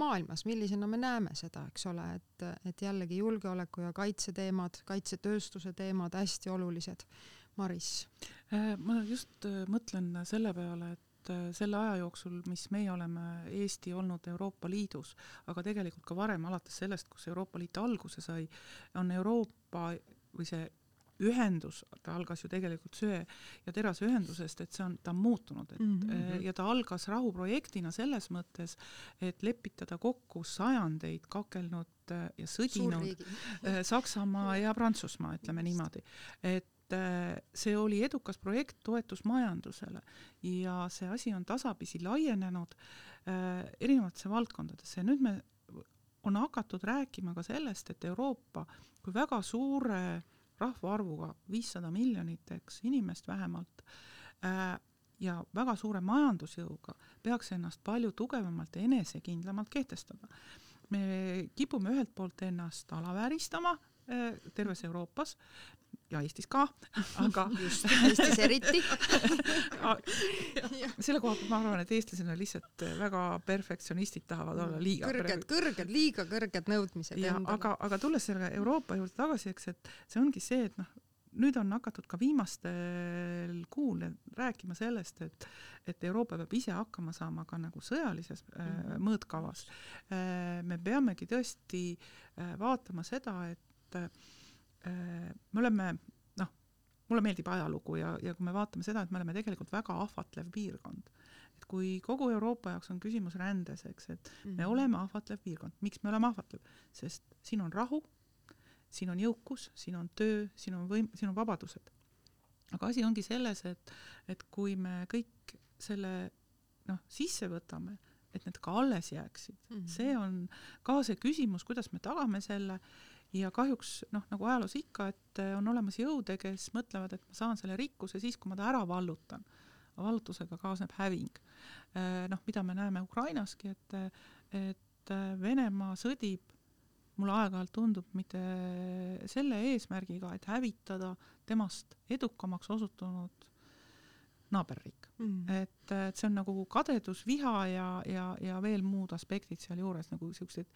maailmas, millisena me näeme seda, eks ole, et, et jällegi julgeoleku ja kaitse teemad, kaitsetööstuse teemad hästi olulised. Maris? Äh, ma just mõtlen selle peale, et et äh, selle aja jooksul, mis meie oleme Eesti olnud Euroopa Liidus, aga tegelikult ka varem, alates sellest, kus Euroopa Liit alguse sai, on Euroopa või see ühendus, ta algas ju tegelikult söe ja terase ühendusest, et see on, ta on muutunud, et mm -hmm. ja ta algas rahuprojektina selles mõttes, et lepitada kokku sajandeid kakelnud äh, ja sõdinud Saksamaa ja Prantsusmaa, ütleme niimoodi. et see oli edukas projekt toetus majandusele ja see asi on tasapisi laienenud äh, erinevatesse valdkondadesse ja nüüd me on hakatud rääkima ka sellest, et Euroopa kui väga suure rahvaarvuga, viissada miljonit, eks, inimest vähemalt äh,, ja väga suure majandusjõuga peaks ennast palju tugevamalt ja enesekindlamalt kehtestada. me kipume ühelt poolt ennast alavääristama äh, terves Euroopas, ja Eestis ka, aga just, Eestis eriti selle koha pealt ma arvan, et eestlased on lihtsalt väga perfektsionistid, tahavad olla liiga kõrged, kõrged, liiga kõrged nõudmised aga, aga tulles selle Euroopa juurde tagasi, eks, et see ongi see, et noh, nüüd on hakatud ka viimastel kuul rääkima sellest, et, et Euroopa peab ise hakkama saama ka nagu sõjalises äh, mhm. mõõtkavas äh,. me peamegi tõesti äh, vaatama seda, et äh, me oleme noh, mulle meeldib ajalugu ja, ja kui me vaatame seda, et me oleme tegelikult väga ahvatlev piirkond, et kui kogu Euroopa jaoks on küsimus rändes, eks, et mm -hmm. me mhm. oleme ahvatlev piirkond, miks me oleme ahvatlev, sest siin on rahu siin on jõukus, siin on töö, siin on võim-, siin on vabadused. aga asi ongi selles, et, et kui me kõik selle noh, sisse võtame, et need ka alles jääksid mm, -hmm. see on ka see küsimus, kuidas me tagame selle ja kahjuks noh, nagu ajaloos ikka, et on olemas jõude, kes mõtlevad, et ma saan selle rikkuse siis, kui ma ta ära vallutan. vallutusega kaasneb häving. Äh, noh, mida me näeme Ukrainaski, et, et Venemaa sõdib mulle aeg-ajalt tundub mitte selle eesmärgiga, et hävitada temast edukamaks osutunud naaberriik mm.. et, et see on nagu kadedus, viha ja, ja, ja veel muud aspektid sealjuures nagu siuksed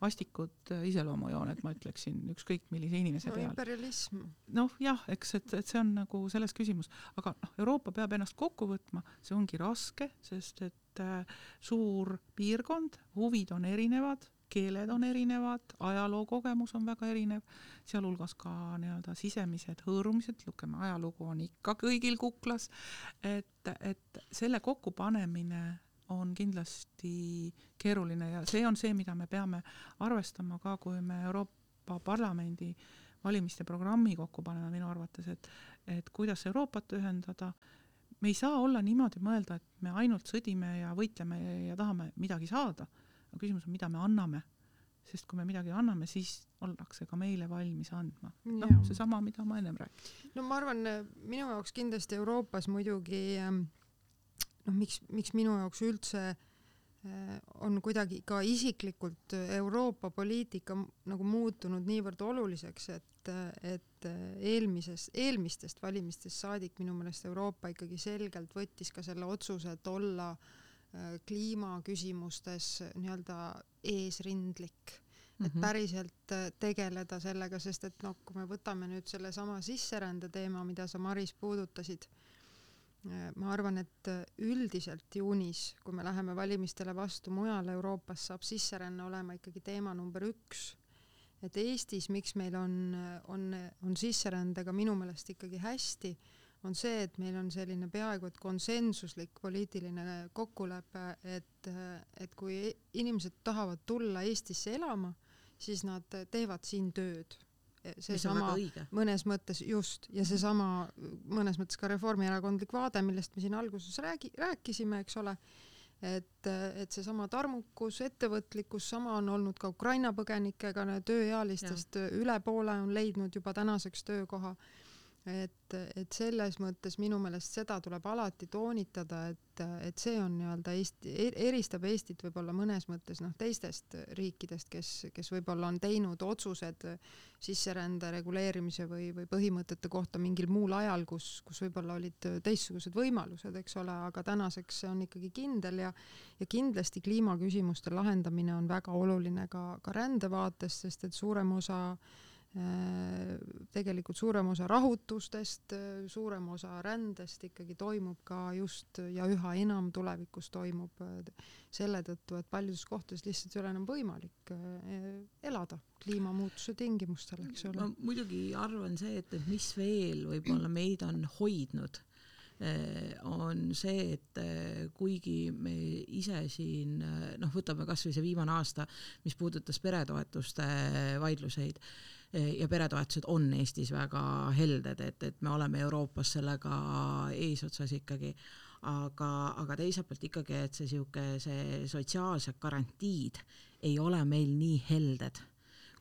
vastikud iseloomujooned, ma ütleksin, ükskõik millise inimese no, peal. imperialism. noh, jah, eks, et, et see on nagu selles küsimus, aga noh, Euroopa peab ennast kokku võtma, see ongi raske, sest et äh, suur piirkond, huvid on erinevad, keeled on erinevad, ajalookogemus on väga erinev, sealhulgas ka nii-öelda sisemised hõõrumised, niisugune ajalugu on ikka kõigil kuklas, et, et selle kokkupanemine on kindlasti keeruline ja see on see, mida me peame arvestama ka, kui me Euroopa Parlamendi valimiste programmi kokku paneme minu arvates, et, et kuidas Euroopat ühendada, me ei saa olla niimoodi mõelda, et me ainult sõdime ja võitleme ja tahame midagi saada aga küsimus on, mida me anname. sest kui me midagi anname, siis ollakse ka meile valmis andma. noh, seesama, mida ma ennem rääkisin. no ma arvan, minu jaoks kindlasti Euroopas muidugi ähm, noh, miks, miks minu jaoks üldse äh, on kuidagi ka isiklikult Euroopa poliitika nagu muutunud niivõrd oluliseks, et, et eelmises, eelmistest valimistest saadik minu meelest Euroopa ikkagi selgelt võttis ka selle otsuse, et olla äh, kliimaküsimustes nii-öelda eesrindlik, et mm -hmm. päriselt äh, tegeleda sellega, sest et noh, kui me võtame nüüd sellesama sisserände teema, mida sa, Maris, puudutasid, ma arvan, et üldiselt juunis, kui me läheme valimistele vastu mujal Euroopas, saab sisseränne olema ikkagi teema number üks. et Eestis, miks meil on, on, on sisserändega minu meelest ikkagi hästi on see, et meil on selline peaaegu et konsensuslik poliitiline kokkulepe, et, et kui inimesed tahavad tulla Eestisse elama, siis nad teevad siin tööd. Seesama mõnes mõttes just ja seesama mõnes mõttes ka reformierakondlik vaade, millest me siin alguses räägi-, rääkisime, eks ole, et, et seesama tarmukus, ettevõtlikkus, sama on olnud ka Ukraina põgenikega, tööealistest ja. üle poole on leidnud juba tänaseks töökoha et, et selles mõttes minu meelest seda tuleb alati toonitada, et, et see on nii-öelda Eesti, e-, eristab Eestit võib-olla mõnes mõttes noh, teistest riikidest, kes, kes võib-olla on teinud otsused sisserände reguleerimise või, või põhimõtete kohta mingil muul ajal, kus, kus võib-olla olid teistsugused võimalused, eks ole, aga tänaseks see on ikkagi kindel ja ja kindlasti kliimaküsimuste lahendamine on väga oluline ka, ka rände vaates, sest et suurem osa äh, tegelikult suurem osa rahutustest, äh, suurem osa rändest ikkagi toimub ka just ja üha enam tulevikus toimub äh, selle tõttu, et paljudes kohtades lihtsalt ei ole enam võimalik elada kliimamuutuse tingimustel, eks ole. ma muidugi arvan see, et, et mis veel võib-olla meid on hoidnud on see, et kuigi me ise siin noh, võtame kasvõi see viimane aasta, mis puudutas peretoetuste vaidluseid ja peretoetused on Eestis väga helded, et, et me oleme Euroopas sellega eesotsas ikkagi, aga, aga teiselt poolt ikkagi, et see sihuke, see sotsiaalsed garantiid ei ole meil nii helded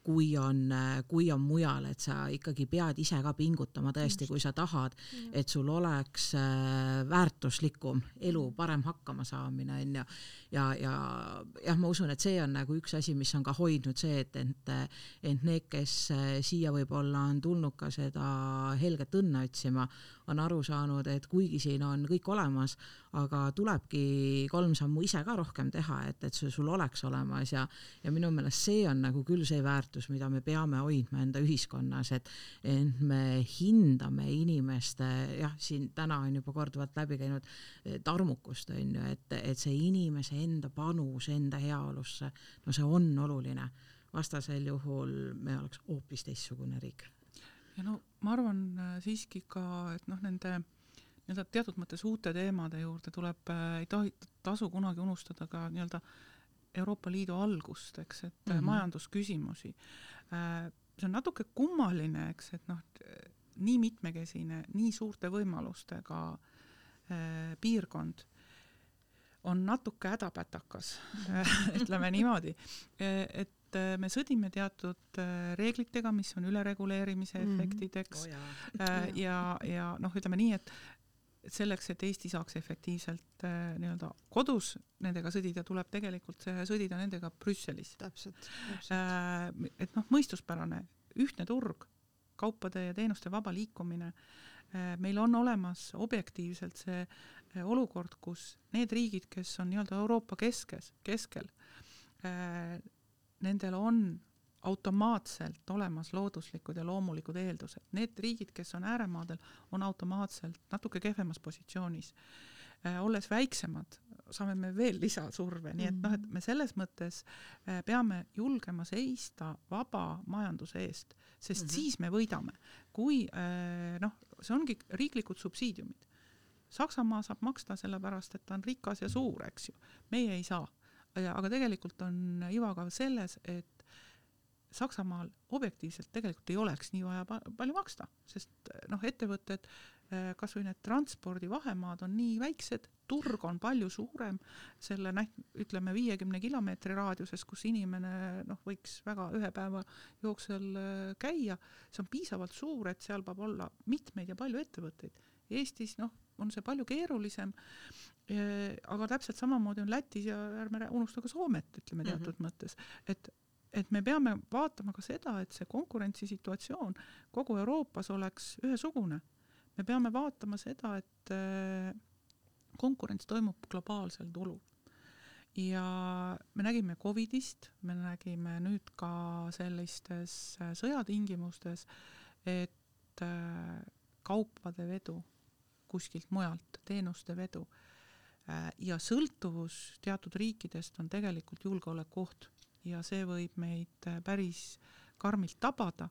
kui on, kui on mujal, et sa ikkagi pead ise ka pingutama tõesti, kui sa tahad, et sul oleks väärtuslikum elu, parem hakkamasaamine on ju. ja, ja jah, ma usun, et see on nagu üks asi, mis on ka hoidnud see, et, et, et need, kes siia võib-olla on tulnud ka seda helget õnne otsima, on aru saanud, et kuigi siin on kõik olemas, aga tulebki kolm sammu ise ka rohkem teha, et, et see sul oleks olemas ja, ja minu meelest see on nagu küll see väärtus, mida me peame hoidma enda ühiskonnas, et, et me hindame inimeste, jah, siin täna on juba korduvalt läbi käinud tarmukust, on ju, et, et see inimese enda panus enda heaolusse, no see on oluline. Vastasel juhul me oleks hoopis teistsugune riik ja no ma arvan äh, siiski ka, et noh, nende nii-öelda teatud mõttes uute teemade juurde tuleb äh,, ei tohi, tasu kunagi unustada ka nii-öelda Euroopa Liidu algust, eks, et mm -hmm. majandusküsimusi see on natuke kummaline, eks, et noh, nii mitmekesine, nii suurte võimalustega piirkond on natuke hädapätakas ütleme niimoodi, et et äh, me sõdime teatud äh, reeglitega, mis on ülereguleerimise mm -hmm. efektid, eks oh,, ja, ja noh, ütleme nii, et selleks, et Eesti saaks efektiivselt äh, nii-öelda kodus nendega sõdida, tuleb tegelikult sõdida nendega Brüsselis. täpselt, täpselt.. Äh, et noh, mõistuspärane ühtne turg, kaupade ja teenuste vaba liikumine. Äh,, meil on olemas objektiivselt see äh, olukord, kus need riigid, kes on nii-öelda Euroopa keskes, keskel, nendel on automaatselt olemas looduslikud ja loomulikud eeldused. Need riigid, kes on ääremaadel, on automaatselt natuke kehvemas positsioonis äh,. olles väiksemad, saame me veel lisasurve, nii et noh, et me selles mõttes äh, peame julgema seista vaba majanduse eest, sest mm -hmm. siis me võidame. kui äh, noh, see ongi riiklikud subsiidiumid. Saksamaa saab maksta sellepärast, et ta on rikas ja suur, eks ju, meie ei saa aga tegelikult on iva ka selles, et Saksamaal objektiivselt tegelikult ei oleks nii vaja pa palju maksta, sest noh, ettevõtted, eh, kas või need transpordivahemaad on nii väiksed, turg on palju suurem, selle näht-, ütleme viiekümne kilomeetri raadiuses, kus inimene noh, võiks väga ühe päeva jooksul eh, käia, see on piisavalt suur, et seal peab olla mitmeid ja palju ettevõtteid. Eestis noh, on see palju keerulisem aga täpselt samamoodi on Lätis ja ärme unusta ka Soomet, ütleme mhm. teatud mm -hmm. mõttes, et et me peame vaatama ka seda, et see konkurentsisituatsioon kogu Euroopas oleks ühesugune. me peame vaatama seda, et konkurents toimub globaalsel turul. ja me nägime Covidist, me nägime nüüd ka sellistes sõjatingimustes, et kaupade vedu kuskilt mujalt, teenuste vedu. Äh, ja sõltuvus teatud riikidest on tegelikult julgeolekuoht. Ja see võib meid äh, päris karmilt tabada,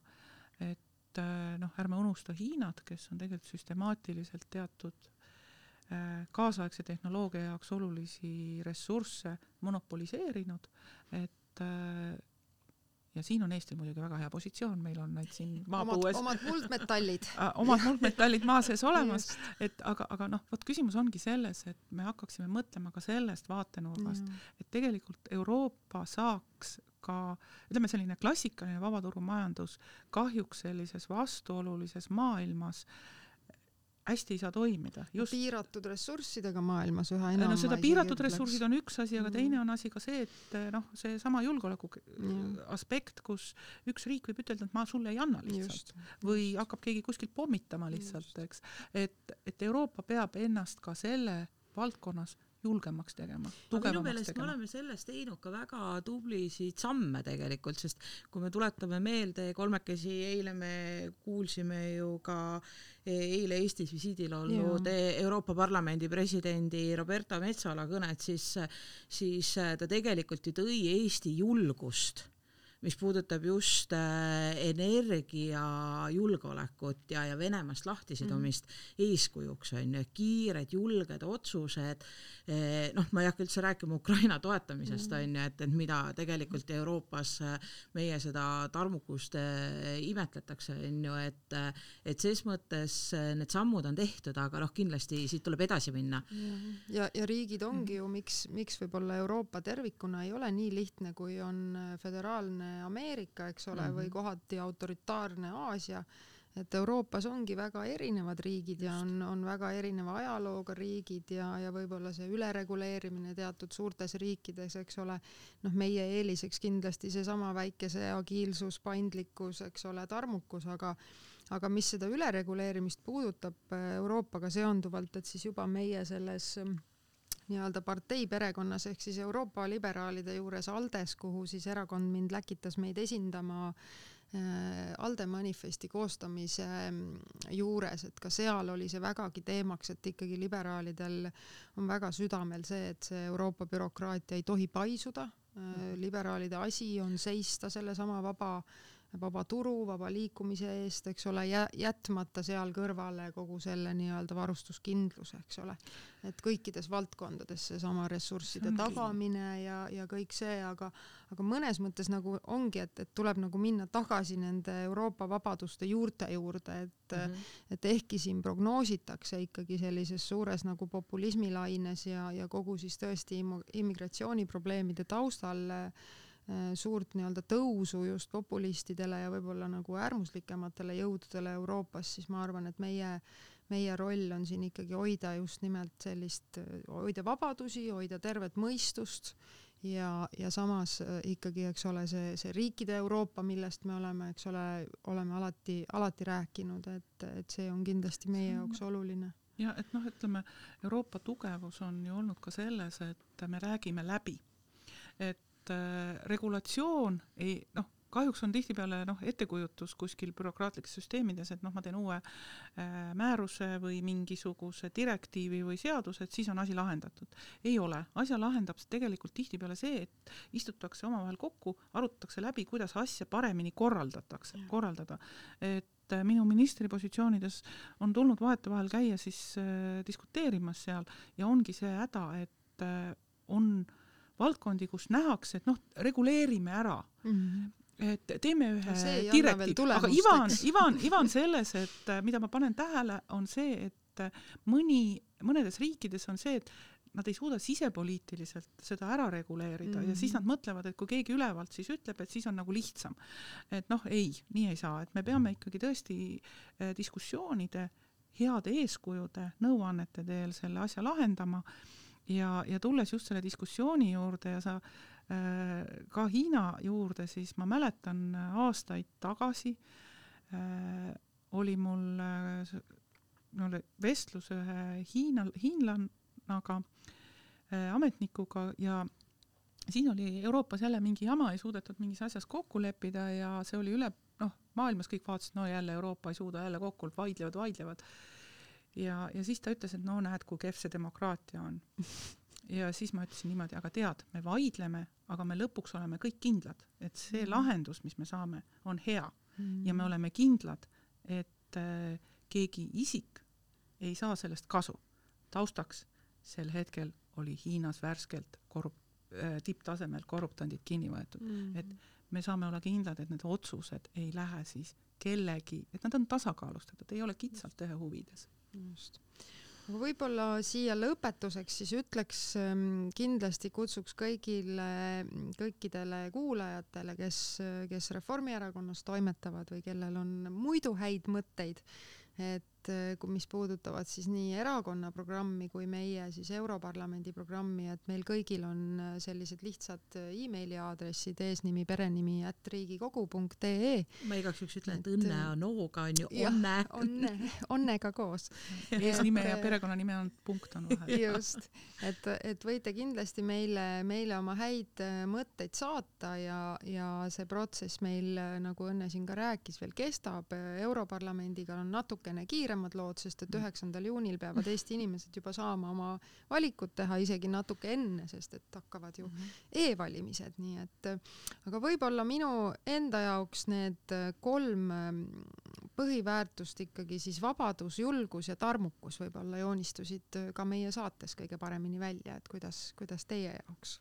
et äh, noh, ärme unusta Hiinat, kes on tegelikult süstemaatiliselt teatud kaasaegse tehnoloogia jaoks olulisi ressursse monopoliseerinud, et ja siin on Eestil muidugi väga hea positsioon, meil on neid siin maapõues omad, muldmetallid. Omad muldmetallid maa sees olemas, et aga, aga noh, vot küsimus ongi selles, et me hakkaksime mõtlema ka sellest vaatenurgast, et tegelikult Euroopa saaks ka ütleme, selline klassikaline vabaturumajandus kahjuks sellises vastuolulises maailmas äh, hästi ei saa toimida. piiratud ressurssidega maailmas üha enam. no seda piiratud ressursid on üks asi, aga mm. teine on asi ka see, et noh, seesama julgeoleku mm. aspekt, kus üks riik võib ütelda, et ma sulle ei anna lihtsalt Just. või hakkab keegi kuskilt pommitama lihtsalt, eks. et, et Euroopa peab ennast ka selle valdkonnas julgemaks tegema, tugevamaks tegema. me oleme selles teinud ka väga tublisid samme tegelikult, sest kui me tuletame meelde, kolmekesi eile me kuulsime ju ka eile Eestis visiidil olnud. Euroopa Parlamendi presidendi Roberta Metsola kõnet, siis, siis ta tegelikult ju tõi Eesti julgust mis puudutab just äh, energiajulgeolekut ja, ja Venemaast lahtisidumist mm eeskujuks on ju, kiired julged otsused, eh, noh, ma ei hakka üldse rääkima Ukraina toetamisest -hmm. on ju, et, et mida tegelikult Euroopas äh, meie seda tarmukust äh, imetletakse, on ju, et et ses mõttes need sammud on tehtud, aga noh, kindlasti siit tuleb edasi minna. ja, ja riigid ongi ju, miks, miks võib-olla Euroopa tervikuna ei ole nii lihtne, kui on föderaalne Ameerika, eks ole mm, -hmm. või Mhm. kohati autoritaarne Aasia, et Euroopas ongi väga erinevad riigid ja on, on väga erineva ajalooga riigid ja, ja võib-olla see ülereguleerimine teatud suurtes riikides, eks ole, noh, meie eeliseks kindlasti seesama väikese agiilsus, paindlikkus, eks ole, tarmukus, aga aga mis seda ülereguleerimist puudutab Euroopaga seonduvalt, et siis juba meie selles nii-öelda partei perekonnas ehk siis Euroopa liberaalide juures ALDE-s, kuhu siis erakond mind läkitas meid esindama äh, ALDE manifesti koostamise mm, juures, et ka seal oli see vägagi teemaks, et ikkagi liberaalidel on väga südamel see, et see Euroopa bürokraatia ei tohi paisuda. liberaalide asi on seista sellesama vaba vaba turu, vaba liikumise eest, eks ole, jätmata seal kõrvale kogu selle nii-öelda varustuskindluse, eks ole. et kõikides valdkondades seesama ressursside ongi- tagamine ja, ja kõik see, aga aga mõnes mõttes nagu ongi, et, et tuleb nagu minna tagasi nende Euroopa vabaduste juurte juurde, et mm -hmm. et ehkki siin prognoositakse ikkagi sellises suures nagu populismilaines ja, ja kogu siis tõesti immigratsiooniprobleemide taustal äh, suurt nii-öelda tõusu just populistidele ja võib-olla nagu äärmuslikematele jõududele Euroopas, siis ma arvan, et meie meie roll on siin ikkagi hoida just nimelt sellist, hoida vabadusi, hoida tervet mõistust ja, ja samas äh, ikkagi, eks ole, see, see riikide Euroopa, millest me oleme, eks ole, oleme alati, alati rääkinud, et, et see on kindlasti meie jaoks oluline. ja et noh, ütleme Euroopa tugevus on ju olnud ka selles, et me räägime läbi. et äh, regulatsioon ei noh, kahjuks on tihtipeale noh, ettekujutus kuskil bürokraatlikes süsteemides, et noh, ma teen uue äh, määruse või mingisuguse direktiivi või seaduse, et siis on asi lahendatud. ei ole, asja lahendab tegelikult tihtipeale see, et istutakse omavahel kokku, arutatakse läbi, kuidas asja paremini korraldatakse, korraldada. et äh, minu ministripositsioonides on tulnud vahetevahel käia siis äh, diskuteerimas seal ja ongi see häda, et äh, on valdkondi, kus nähakse, et noh, reguleerime ära mm. -hmm et teeme ühe veel direktiivi, aga tulemust, Ivan, eks. Ivan, Ivan selles, et äh, mida ma panen tähele, on see, et äh, mõni, mõnedes riikides on see, et nad ei suuda sisepoliitiliselt seda ära reguleerida mm -hmm. ja siis nad mõtlevad, et kui keegi ülevalt siis ütleb, et siis on nagu lihtsam. et noh, ei, nii ei saa, et me peame ikkagi tõesti äh, diskussioonide, heade eeskujude, nõuannete teel selle asja lahendama ja, ja tulles just selle diskussiooni juurde ja sa äh, ka Hiina juurde, siis ma mäletan äh, aastaid tagasi äh, oli mul äh, mul vestlus ühe Hiina, hiinlannaga äh,, ametnikuga ja siin oli Euroopas jälle mingi jama, ei suudetud mingis asjas kokku leppida ja see oli üle, noh, maailmas kõik vaatasid, no jälle Euroopa ei suuda jälle kokku, vaidlevad, vaidlevad. Ja, ja siis ta ütles, et no näed, kui kehv see demokraatia on. ja siis ma ütlesin niimoodi, aga tead, me vaidleme, aga me lõpuks oleme kõik kindlad, et see lahendus, mis me saame, on hea Mm. ja me oleme kindlad, et äh, keegi isik ei saa sellest kasu. taustaks sel hetkel oli Hiinas värskelt korrup- äh,, tipptasemel korruptandid kinni võetud. Mm. et me saame olla kindlad, et need otsused ei lähe siis kellegi, et nad on tasakaalustatud, ei ole kitsalt ühe huvides. Just. võib-olla siia lõpetuseks siis ütleks ähm, kindlasti kutsuks kõigile, kõikidele kuulajatele, kes, kes Reformierakonnas toimetavad või kellel on muidu häid mõtteid, et äh, kui, mis puudutavad siis nii erakonna programmi kui meie siis Europarlamendi programmi, et meil kõigil on äh, sellised lihtsad äh, emaili aadressid eesnimi, perenimi at riigikogu.ee ma igaks juhuks ütlen, et Et, õnne on hooga, on ju, onne. onne, onnega koos. eesnime ja Et, perekonnanime on punkt on vahel. just, et, et võite kindlasti meile, meile oma häid mõtteid saata ja, ja see protsess meil, nagu Õnne siin ka rääkis, veel kestab. Europarlamendiga on natukene kiiremad lood, sest et üheksandal juunil peavad Eesti inimesed juba saama oma valikut teha isegi natuke enne, sest et hakkavad ju e-valimised, nii et aga võib-olla minu enda jaoks need kolm ähm, põhiväärtust ikkagi siis vabadus, julgus ja tarmukus võib-olla joonistusid äh, ka meie saates kõige paremini välja, et kuidas, kuidas teie jaoks?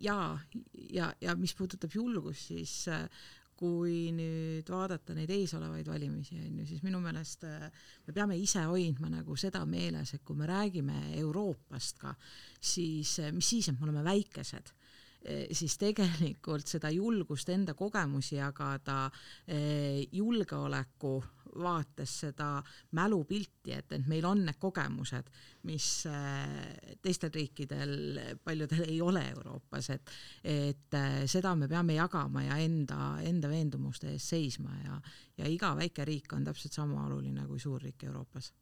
ja, ja, ja mis puudutab julgust, siis äh, kui nüüd vaadata neid eesolevaid valimisi, on ju, siis minu meelest äh, me peame ise hoidma nagu seda meeles, et kui me räägime Euroopast ka, siis äh, mis siis, et me oleme väikesed, siis tegelikult seda julgust enda kogemusi jagada, julgeoleku vaates seda mälupilti, et, et meil on need kogemused, mis teistel riikidel, paljudel ei ole Euroopas, et et seda me peame jagama ja enda, enda veendumuste eest seisma ja, ja iga väike riik on täpselt sama oluline kui suur riik Euroopas.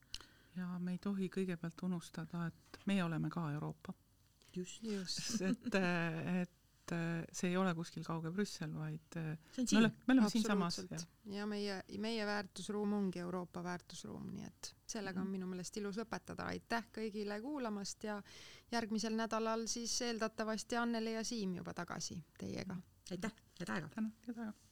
ja me ei tohi kõigepealt unustada, et meie oleme ka Euroopa just, just. et, et see ei ole kuskil kauge Brüssel, vaid siin. me oleme, me oleme siinsamas. ja meie, meie väärtusruum ongi Euroopa väärtusruum, nii et sellega on mhm. minu meelest ilus lõpetada. aitäh kõigile kuulamast ja järgmisel nädalal siis eeldatavasti Anneli ja Siim juba tagasi teiega. aitäh, head aega! tänan, head aega!